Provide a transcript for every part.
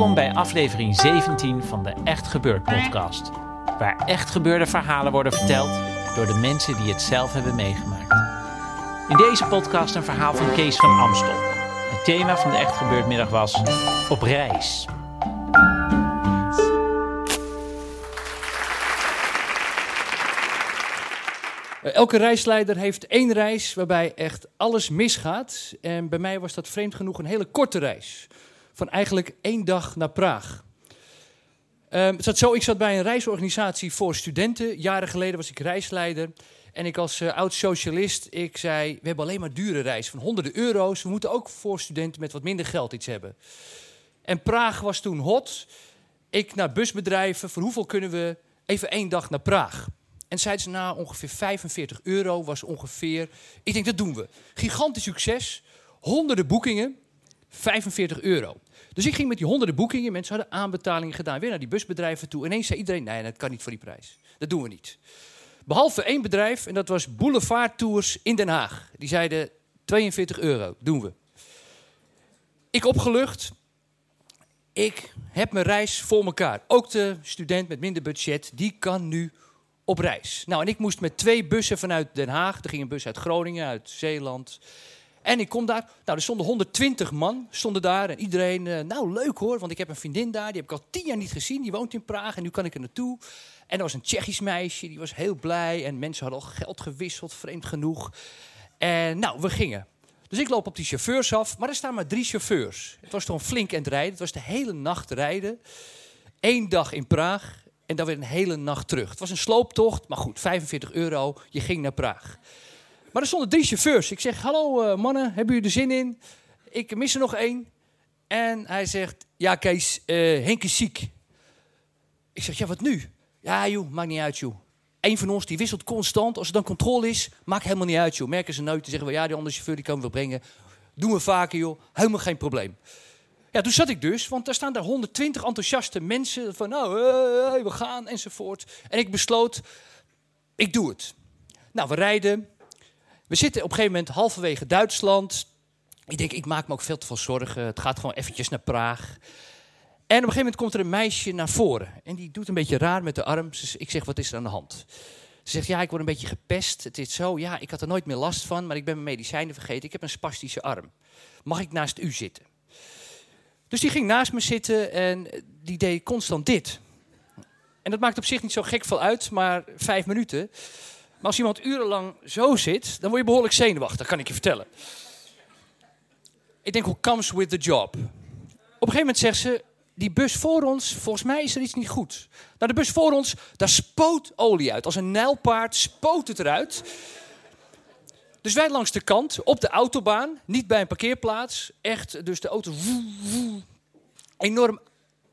Welkom bij aflevering 17 van de Echt Gebeurd podcast. Waar echt gebeurde verhalen worden verteld door de mensen die het zelf hebben meegemaakt. In deze podcast een verhaal van Kees van Amstel. Het thema van de Echt Gebeurd middag was op reis. Elke reisleider heeft één reis waarbij echt alles misgaat. En bij mij was dat vreemd genoeg een hele korte reis. Van eigenlijk één dag naar Praag. Ehm, het zat zo, ik zat bij een reisorganisatie voor studenten. Jaren geleden was ik reisleider. En ik als eh, oud-socialist, ik zei, we hebben alleen maar dure reis van honderden euro's. We moeten ook voor studenten met wat minder geld iets hebben. En Praag was toen hot. Ik naar busbedrijven, voor hoeveel kunnen we even één dag naar Praag? En zeiden ze, nou, ongeveer 45 euro was ongeveer... Ik denk, dat doen we. Gigantisch succes. Honderden boekingen, 45 euro. Dus ik ging met die honderden boekingen, mensen hadden aanbetalingen gedaan, weer naar die busbedrijven toe. Ineens zei iedereen, nee, dat kan niet voor die prijs. Dat doen we niet. Behalve één bedrijf, en dat was Boulevard Tours in Den Haag. Die zeiden, 42 euro, doen we. Ik opgelucht. Ik heb mijn reis voor elkaar. Ook de student met minder budget, die kan nu op reis. Nou, en ik moest met twee bussen vanuit Den Haag. Er ging een bus uit Groningen, uit Zeeland. En ik kom daar. Nou, er stonden 120 man stonden daar. En iedereen, eh, nou leuk hoor, want ik heb een vriendin daar. Die heb ik al tien jaar niet gezien. Die woont in Praag en nu kan ik er naartoe. En er was een Tsjechisch meisje, die was heel blij. En mensen hadden al geld gewisseld, vreemd genoeg. En nou, we gingen. Dus ik loop op die chauffeurs af, maar er staan maar drie chauffeurs. Het was toch flink aan het rijden. Het was de hele nacht rijden. Eén dag in Praag en dan weer een hele nacht terug. Het was een slooptocht, maar goed, 45 euro. Je ging naar Praag. Maar er stonden drie chauffeurs. Ik zeg, hallo eh, mannen, hebben jullie er zin in? Ik mis er nog één. En hij zegt, ja Kees, eh Henk is ziek. Ik zeg, ja wat nu? Ja joh, maakt niet uit joh. Eén van ons die wisselt constant. Als er dan controle is, maakt helemaal niet uit joh. Merken ze nooit, dan zeggen we, ja die andere chauffeur die kan we brengen. Doen we vaker joh, helemaal geen probleem. Ja, toen zat ik dus, want daar staan daar 120 enthousiaste mensen van, nou, eh, we gaan enzovoort. En ik besloot, ik doe het. Nou, we rijden. We zitten op een gegeven moment halverwege Duitsland. Ik denk, ik maak me ook veel te veel zorgen. Het gaat gewoon eventjes naar Praag. En op een gegeven moment komt er een meisje naar voren. En die doet een beetje raar met de arm. Ik zeg, wat is er aan de hand? Ze zegt, ja, ik word een beetje gepest. Het is zo, ja, ik had er nooit meer last van, maar ik ben mijn medicijnen vergeten. Ik heb een spastische arm. Mag ik naast u zitten? Dus die ging naast me zitten en die deed constant dit. En dat maakt op zich niet zo gek veel uit, maar vijf minuten. Maar als iemand urenlang zo zit, dan word je behoorlijk zenuwachtig, kan ik je vertellen. Ik denk, hoe comes with the job? Op een gegeven moment zegt ze, die bus voor ons, volgens mij is er iets niet goed. Nou, de bus voor ons, daar spoot olie uit. Als een nijlpaard spoot het eruit. Dus wij langs de kant, op de autobaan, niet bij een parkeerplaats. Echt, dus de auto, woe, woe, enorm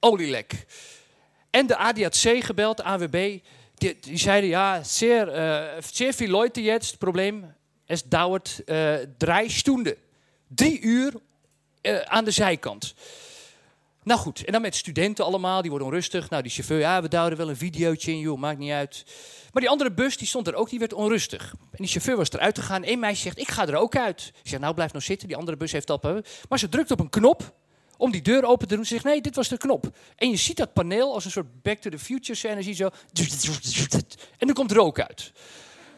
olielek. En de ADAC gebeld, AWB, die, die zeiden, ja, zeer, eh veel Leute jetzt, het probleem, es dauert eh drie stunden. Drie uur eh, aan de zijkant. Nou goed, en dan met studenten allemaal, die worden onrustig. Nou, die chauffeur, ja, we duwden wel een videootje in, joh, maakt niet uit. Maar die andere bus, die stond er ook, die werd onrustig. En die chauffeur was eruit gegaan. Eén meisje zegt, ik ga er ook uit. Ik zeg, nou, blijf nou zitten, die andere bus heeft al... Maar ze drukt op een knop om die deur open te doen. Ze zegt, nee, dit was de knop. En je ziet dat paneel als een soort Back to the Future scène, zo... En er komt rook uit.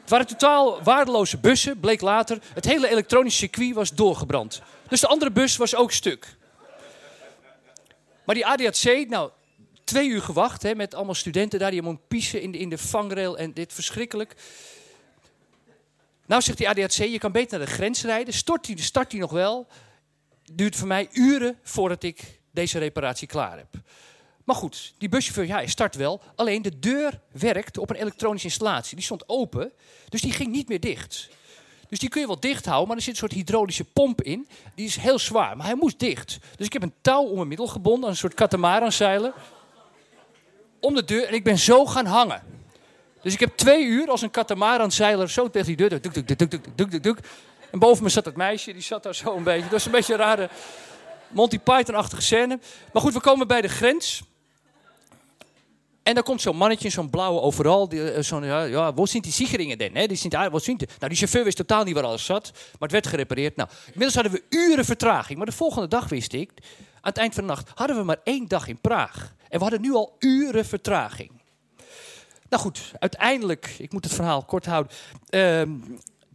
Het waren totaal waardeloze bussen, bleek later. Het hele elektronische circuit was doorgebrand. Dus de andere bus was ook stuk. Maar die ADAC, nou, twee uur gewacht hè, met allemaal studenten daar die helemaal piezen in de, in de vangrail en dit verschrikkelijk. Nou zegt die ADAC, je kan beter naar de grens rijden. Start die, start die nog wel. Duurt voor mij uren voordat ik deze reparatie klaar heb. Maar goed, die buschauffeur, ja, hij start wel. Alleen de deur werkt op een elektronische installatie. Die stond open, dus die ging niet meer dicht. Dus die kun je wel dicht houden, maar er zit een soort hydraulische pomp in. Die is heel zwaar, maar hij moest dicht. Dus ik heb een touw om mijn middel gebonden, een soort katamaranzeilen. Om de deur en ik ben zo gaan hangen. Dus ik heb twee uur als een katamaranzeiler zo tegen die deur. Duk, duk, duk, duk. En boven me zat het meisje, die zat daar zo een beetje. Dat was een beetje een rare Monty Python-achtige scène. Maar goed, we komen bij de grens. En dan komt zo'n mannetje zo'n blauwe overal. Eh, zo'n, ja, ja, waar zijn die sicheringen dan? Hè? Die zijn, wat zijn die? Nou, die chauffeur wist totaal niet waar alles zat. Maar het werd gerepareerd. Nou, inmiddels hadden we uren vertraging. Maar de volgende dag wist ik, aan het eind van de nacht, hadden we maar één dag in Praag. En we hadden nu al uren vertraging. Nou goed, uiteindelijk, ik moet het verhaal kort houden. Ehm,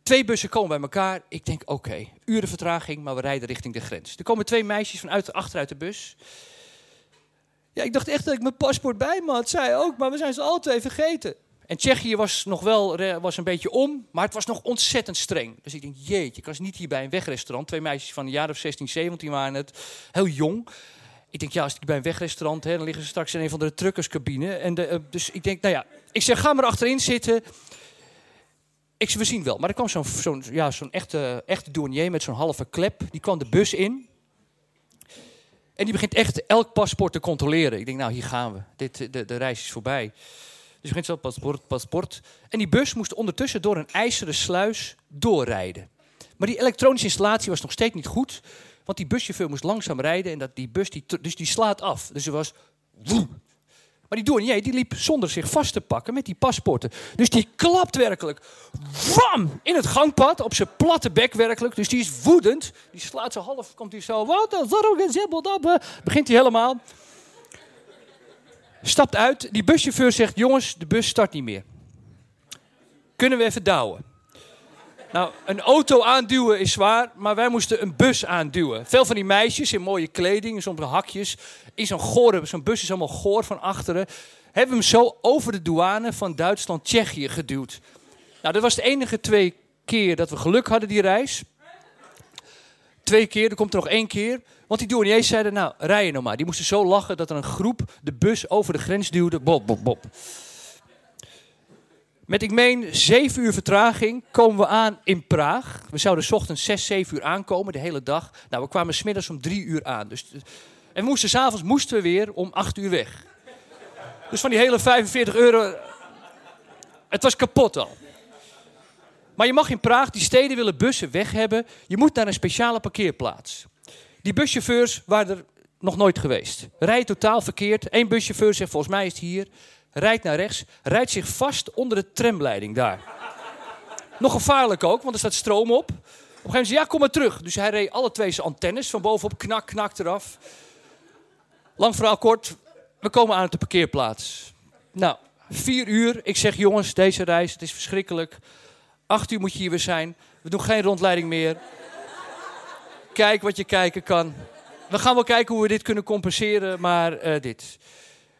twee bussen komen bij elkaar. Ik denk, oké, uren vertraging, maar we rijden richting de grens. Er komen twee meisjes vanuit achteruit de bus. Ja, ik dacht echt dat ik mijn paspoort bij me had. Zij ook, maar we zijn ze alle twee vergeten. En Tsjechië was nog wel was een beetje om, maar het was nog ontzettend streng. Dus ik denk, jeetje, ik was niet hier bij een wegrestaurant. Twee meisjes van een jaar of 16, 17 waren het. Heel jong. Ik denk, ja, als ik bij een wegrestaurant, hè, dan liggen ze straks in een van de truckerscabine. En eh, dus ik denk, nou ja, ik zeg, ga maar achterin zitten. Ik, we zien wel. Maar er kwam zo'n zo'n ja, zo'n echte, echte douanier met zo'n halve klep. Die kwam de bus in. En die begint echt elk paspoort te controleren. Ik denk, nou, hier gaan we. Dit, de, de reis is voorbij. Dus begint zo, paspoort, paspoort. En die bus moest ondertussen door een ijzeren sluis doorrijden. Maar die elektronische installatie was nog steeds niet goed. Want die buschauffeur moest langzaam rijden. En dat die bus, die, dus die slaat af. Dus er was... Maar die douanier die liep zonder zich vast te pakken met die paspoorten. Dus die klapt werkelijk wam, in het gangpad op zijn platte bek werkelijk. Dus die is woedend. Die slaat zo half, komt hij zo. Begint hij helemaal. Stapt uit. Die buschauffeur zegt: Jongens, de bus start niet meer. Kunnen we even douwen? Nou, een auto aanduwen is zwaar, maar wij moesten een bus aanduwen. Veel van die meisjes in mooie kleding, soms hakjes, in zo'n gore, zo'n bus is allemaal goor van achteren, hebben hem zo over de douane van Duitsland Tsjechië geduwd. Nou, dat was de enige twee keer dat we geluk hadden die reis. Twee keer, er komt er nog één keer. Want die douaniers zeiden, nou, rij je nou maar. Die moesten zo lachen dat er een groep de bus over de grens duwde. Bob, bob, bob. Met, ik meen, zeven uur vertraging komen we aan in Praag. We zouden ochtends zes, zeven uur aankomen, de hele dag. Nou, we kwamen smiddags om drie uur aan. Dus, en we moesten s'avonds moesten we weer om acht uur weg. Dus van die hele 45 euro... Het was kapot al. Maar je mag in Praag, die steden willen bussen weg hebben. Je moet naar een speciale parkeerplaats. Die buschauffeurs waren er nog nooit geweest. Rijden totaal verkeerd. Eén buschauffeur zegt, volgens mij is het hier rijdt naar rechts, rijdt zich vast onder de tramleiding daar. Nog gevaarlijk ook, want er staat stroom op. Op een gegeven moment zei ja, kom maar terug. Dus hij reed alle twee zijn antennes van bovenop, knak, knak eraf. Lang verhaal kort, we komen aan op de parkeerplaats. Nou, vier uur. Ik zeg, jongens, deze reis, het is verschrikkelijk. Acht uur moet je hier weer zijn. We doen geen rondleiding meer. Kijk wat je kijken kan. We gaan wel kijken hoe we dit kunnen compenseren, maar uh, dit.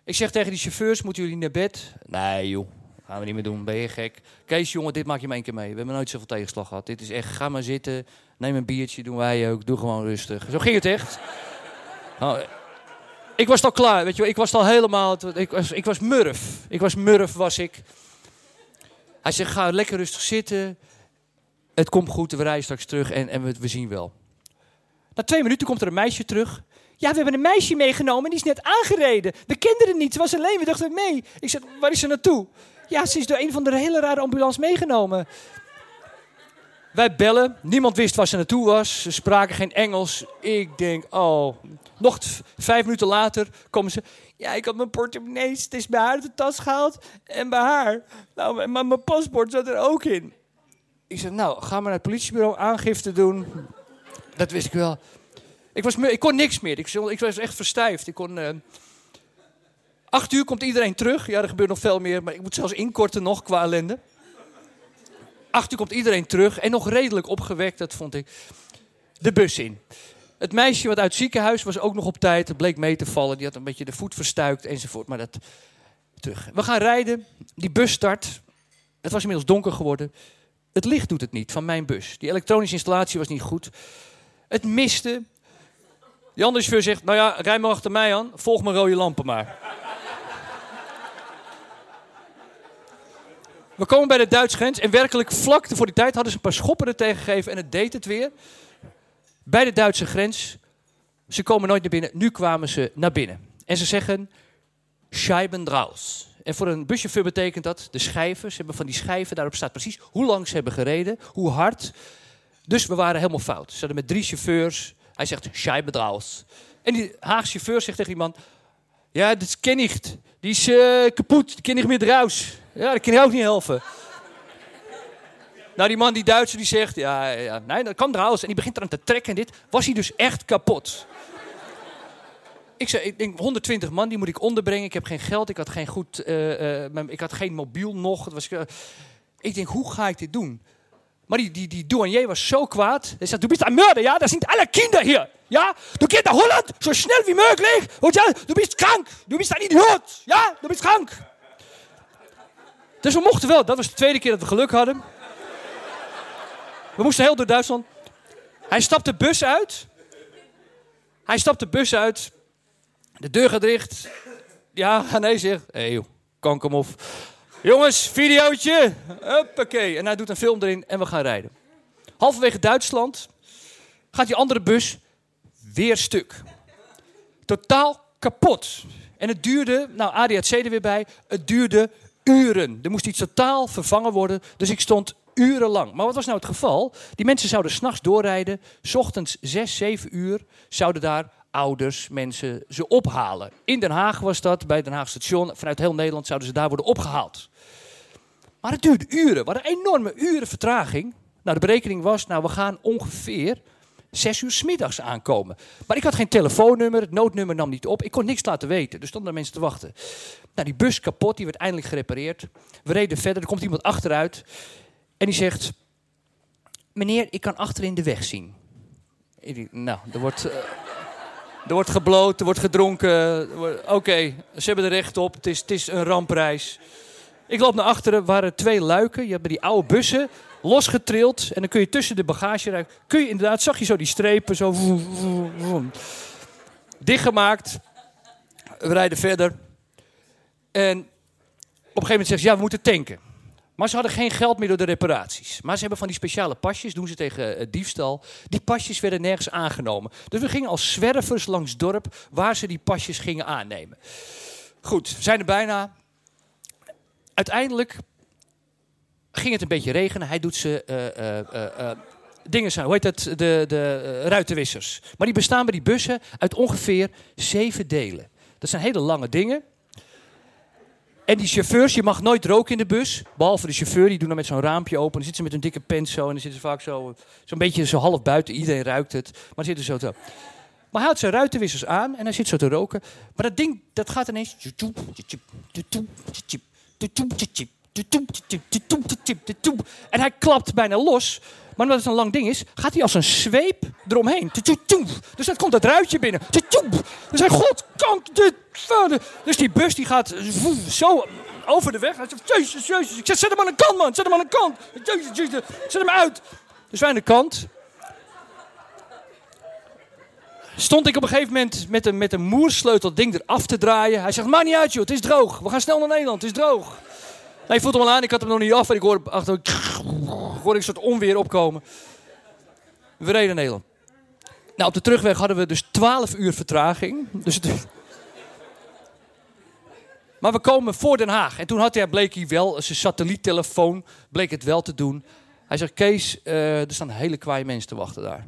Ik zeg tegen die chauffeurs, moeten jullie naar bed? Nee joh, gaan we niet meer doen, ben je gek? Kees jongen, dit maak je maar één keer mee. We hebben nooit zoveel tegenslag gehad. Dit is echt, ga maar zitten, neem een biertje, doen wij ook. Doe gewoon rustig. Zo ging het echt. Nou, ik was al klaar, weet je wel. Ik was al helemaal, ik was, ik was murf. Ik was murf, was ik. Hij zegt, ga lekker rustig zitten. Het komt goed, we rijden straks terug en, en we, we zien wel. Na twee minuten komt er een meisje terug. Ja, we hebben een meisje meegenomen en die is net aangereden. We kenden haar niet, ze was alleen, we dachten mee. Ik zei, waar is ze naartoe? Ja, ze is door een van de hele rare ambulance meegenomen. Wij bellen, niemand wist waar ze naartoe was. Ze spraken geen Engels. Ik denk, oh. Nog vijf minuten later komen ze. Ja, ik had mijn portemonnee, het is bij haar uit de tas gehaald. En bij haar. Nou, maar mijn paspoort zat er ook in. Ik zei, nou, ga maar naar het politiebureau aangifte doen. Dat wist ik wel. Ik, was, ik kon niks meer. Ik, ik was echt verstijfd. Ik kon, uh, acht uur komt iedereen terug. Ja, er gebeurt nog veel meer, maar ik moet zelfs inkorten nog qua ellende. Acht uur komt iedereen terug en nog redelijk opgewekt, dat vond ik. De bus in. Het meisje wat uit het ziekenhuis was ook nog op tijd. Het bleek mee te vallen. Die had een beetje de voet verstuikt enzovoort. Maar dat terug. We gaan rijden. Die bus start. Het was inmiddels donker geworden. Het licht doet het niet van mijn bus. Die elektronische installatie was niet goed. Het miste. Die andere chauffeur zegt, nou ja, rij maar achter mij aan. Volg mijn rode lampen maar. We komen bij de Duitse grens en werkelijk vlak voor die tijd hadden ze een paar schoppen er tegen gegeven en het deed het weer. Bij de Duitse grens. Ze komen nooit naar binnen. Nu kwamen ze naar binnen. En ze zeggen, Scheiben draus. En voor een buschauffeur betekent dat de schijven. Ze hebben van die schijven, daarop staat precies hoe lang ze hebben gereden, hoe hard. Dus we waren helemaal fout. Ze hadden met drie chauffeurs. Hij zegt, Scheiben draus. En die Haagse chauffeur zegt tegen die man, ja, dat ken ik. Die is uh, kapot, die ken ik meer draus. Ja, dat kan je ook niet helpen. Nou, die man, die Duitser, die zegt, ja, ja nee, dat kan trouwens. En die begint eraan te trekken en dit. Was hij dus echt kapot? Ik zei, ik denk 120 man, die moet ik onderbrengen. Ik heb geen geld, ik had geen goed, uh, uh, ik had geen mobiel nog. Het was, ik denk, hoe ga ik dit doen? Maar die, die, die douanier was zo kwaad. Hij zei, du bist ein Mörder, ja? Dat zijn alle Kinder hier. Ja? Du gehst naar Holland, zo snel wie mogelijk. Und ja, du bist krank. Du bist ein Idiot. Ja, du bist krank. Dus we mochten wel. Dat was de tweede keer dat we geluk hadden. We moesten heel door Duitsland. Hij stapt de bus uit. Hij stapt de bus uit. De deur gaat dicht. Ja, nee, zegt. Hé, hey, kanker of. Jongens, videootje. Huppakee. En hij doet een film erin en we gaan rijden. Halverwege Duitsland gaat die andere bus weer stuk. Totaal kapot. En het duurde, nou ADAC er weer bij, het duurde uren. Er moest iets totaal vervangen worden, dus ik stond urenlang. Maar wat was nou het geval? Die mensen zouden s'nachts doorrijden, s ochtends 6, 7 uur zouden daar ouders, mensen ze ophalen. In Den Haag was dat, bij Den Haag station. Vanuit heel Nederland zouden ze daar worden opgehaald. Maar het duurde uren. We hadden enorme uren vertraging. Nou, de berekening was, nou, we gaan ongeveer zes uur s middags aankomen. Maar ik had geen telefoonnummer, het noodnummer nam niet op. Ik kon niks laten weten, dus stonden mensen te wachten. Nou, die bus kapot, die werd eindelijk gerepareerd. We reden verder, er komt iemand achteruit. En die zegt, meneer, ik kan achterin de weg zien. Nou, er wordt... Uh, er wordt gebloot, er wordt gedronken. Oké, ze hebben er recht op. Het is, het is een rampreis. Ik loop naar achteren, waren twee luiken. Je hebt die oude bussen losgetrild. En dan kun je tussen de bagage. Kun je inderdaad, zag je zo die strepen, zo. Dichtgemaakt. We rijden verder. En op een gegeven moment zegt ze, ja, we moeten tanken. Maar ze hadden geen geld meer door de reparaties. Maar ze hebben van die speciale pasjes, doen ze tegen uh, diefstal. Die pasjes werden nergens aangenomen. Dus we gingen als zwervers langs dorp waar ze die pasjes gingen aannemen. Goed, we zijn er bijna. Uiteindelijk ging het een beetje regenen. Hij doet ze uh, uh, dingen zijn, hoe heet het, de, de ruitenwissers. Maar die bestaan bij die bussen uit ongeveer zeven delen. Dat zijn hele lange dingen. En die chauffeurs, je mag nooit roken in de bus. Behalve de chauffeur, die doen dan met zo'n raampje open. Dan zitten ze met een dikke pen zo. En dan zitten ze vaak zo, zo'n beetje zo half buiten. Iedereen ruikt het. Maar zitten zo zo. Maar hij houdt zijn ruitenwissers aan en hij zit zo te roken. Maar dat ding, dat gaat ineens... En hij klapt bijna los. Maar omdat het een lang ding is, gaat hij als een zweep eromheen. Dus dat komt dat ruitje binnen. Dus hij, god, kan dit. Dus die bus die gaat zo over de weg. Jezus, jezus. Ik zeg, zet hem aan de kant, man. Zet hem aan de kant. Zet hem uit. Dus wij aan de kant. Stond ik op een gegeven moment met een, met een moersleutel ding eraf te draaien. Hij zegt, maakt niet uit joh, het is droog. We gaan snel naar Nederland, het is droog. Hij je voelt hem al aan, ik had hem nog niet af en ik hoorde achter hoorde ik een soort onweer opkomen. We reden naar Nederland. Nou, op de terugweg hadden we dus 12 uur vertraging. Dus. Maar we komen voor Den Haag. En toen had hij, bleek hij wel, zijn satelliettelefoon, bleek het wel te doen. Hij zegt, Kees, uh, er staan hele kwaaie mensen te wachten daar.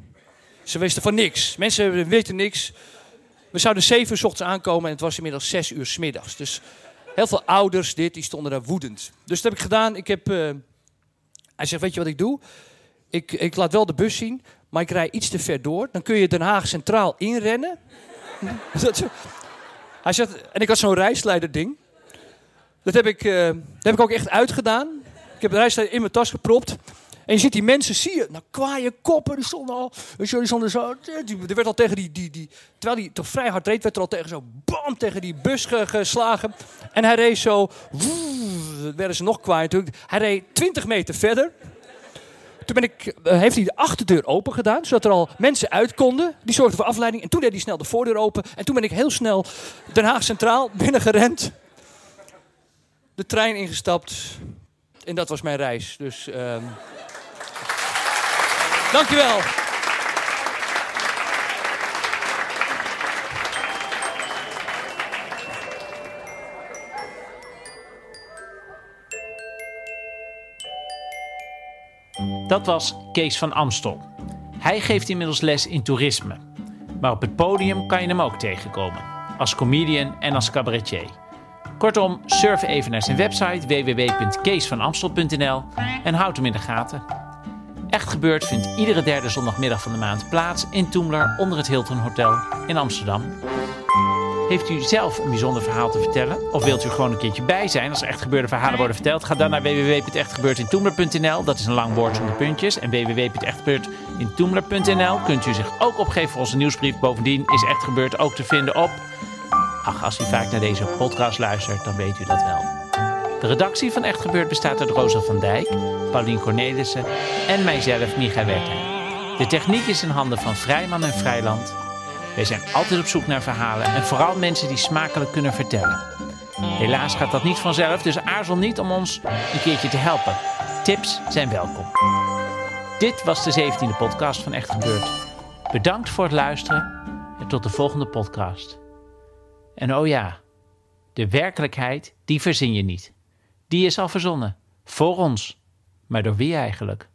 Ze wisten van niks. Mensen weten niks. We zouden 7 uur ochtends aankomen en het was inmiddels 6 uur s middags. Dus heel veel ouders, dit, die stonden daar woedend. Dus dat heb ik gedaan. Ik heb, uh, hij zegt, weet je wat ik doe? Ik, ik laat wel de bus zien, maar ik rij iets te ver door. Dan kun je Den Haag Centraal inrennen. hij zegt, en ik had zo'n reisleider ding. Dat heb, ik, uh, dat heb ik ook echt uitgedaan. Ik heb de reisleider in mijn tas gepropt. En je ziet die mensen, zie je, nou kwaaie koppen, die stonden al, die stonden zo, er werd al tegen die, die, die, terwijl hij toch vrij hard reed, werd er al tegen zo, bam, tegen die bus geslagen. En hij reed zo, woe, werden ze nog kwaai natuurlijk. Hij reed 20 meter verder. Toen ben ik, eh, heeft hij de achterdeur open gedaan, zodat er al mensen uit konden. Die zorgden voor afleiding. En toen deed hij snel de voordeur open. En toen ben ik heel snel Den Haag Centraal binnengerend. De trein ingestapt. En dat was mijn reis. Dus, ehm dankjewel. Dat was Kees van Amstel. Hij geeft inmiddels les in toerisme. Maar op het podium kan je hem ook tegenkomen. Als comedian en als cabaretier. Kortom, surf even naar zijn website www.keesvanamstel.nl en houd hem in de gaten. Echt Gebeurd vindt iedere derde zondagmiddag van de maand plaats in Toemler onder het Hilton Hotel in Amsterdam. Heeft u zelf een bijzonder verhaal te vertellen? Of wilt u gewoon een keertje bij zijn als er echt gebeurde verhalen worden verteld? Ga dan naar www.echtgebeurdintoemler.nl. Dat is een lang woord zonder puntjes. En www.echtgebeurdintoemler.nl kunt u zich ook opgeven voor onze nieuwsbrief. Bovendien is Echt Gebeurd ook te vinden op... Ach, als u vaak naar deze podcast luistert, dan weet u dat wel. De redactie van Echt Gebeurd bestaat uit Rosa van Dijk, Paulien Cornelissen en mijzelf, Micha Wertheim. De techniek is in handen van Vrijman en Vrijland... Wij zijn altijd op zoek naar verhalen en vooral mensen die smakelijk kunnen vertellen. Helaas gaat dat niet vanzelf, dus aarzel niet om ons een keertje te helpen. Tips zijn welkom. Dit was de 17e podcast van Echt Gebeurd. Bedankt voor het luisteren en tot de volgende podcast. En oh ja, de werkelijkheid, die verzin je niet. Die is al verzonnen. Voor ons. Maar door wie eigenlijk?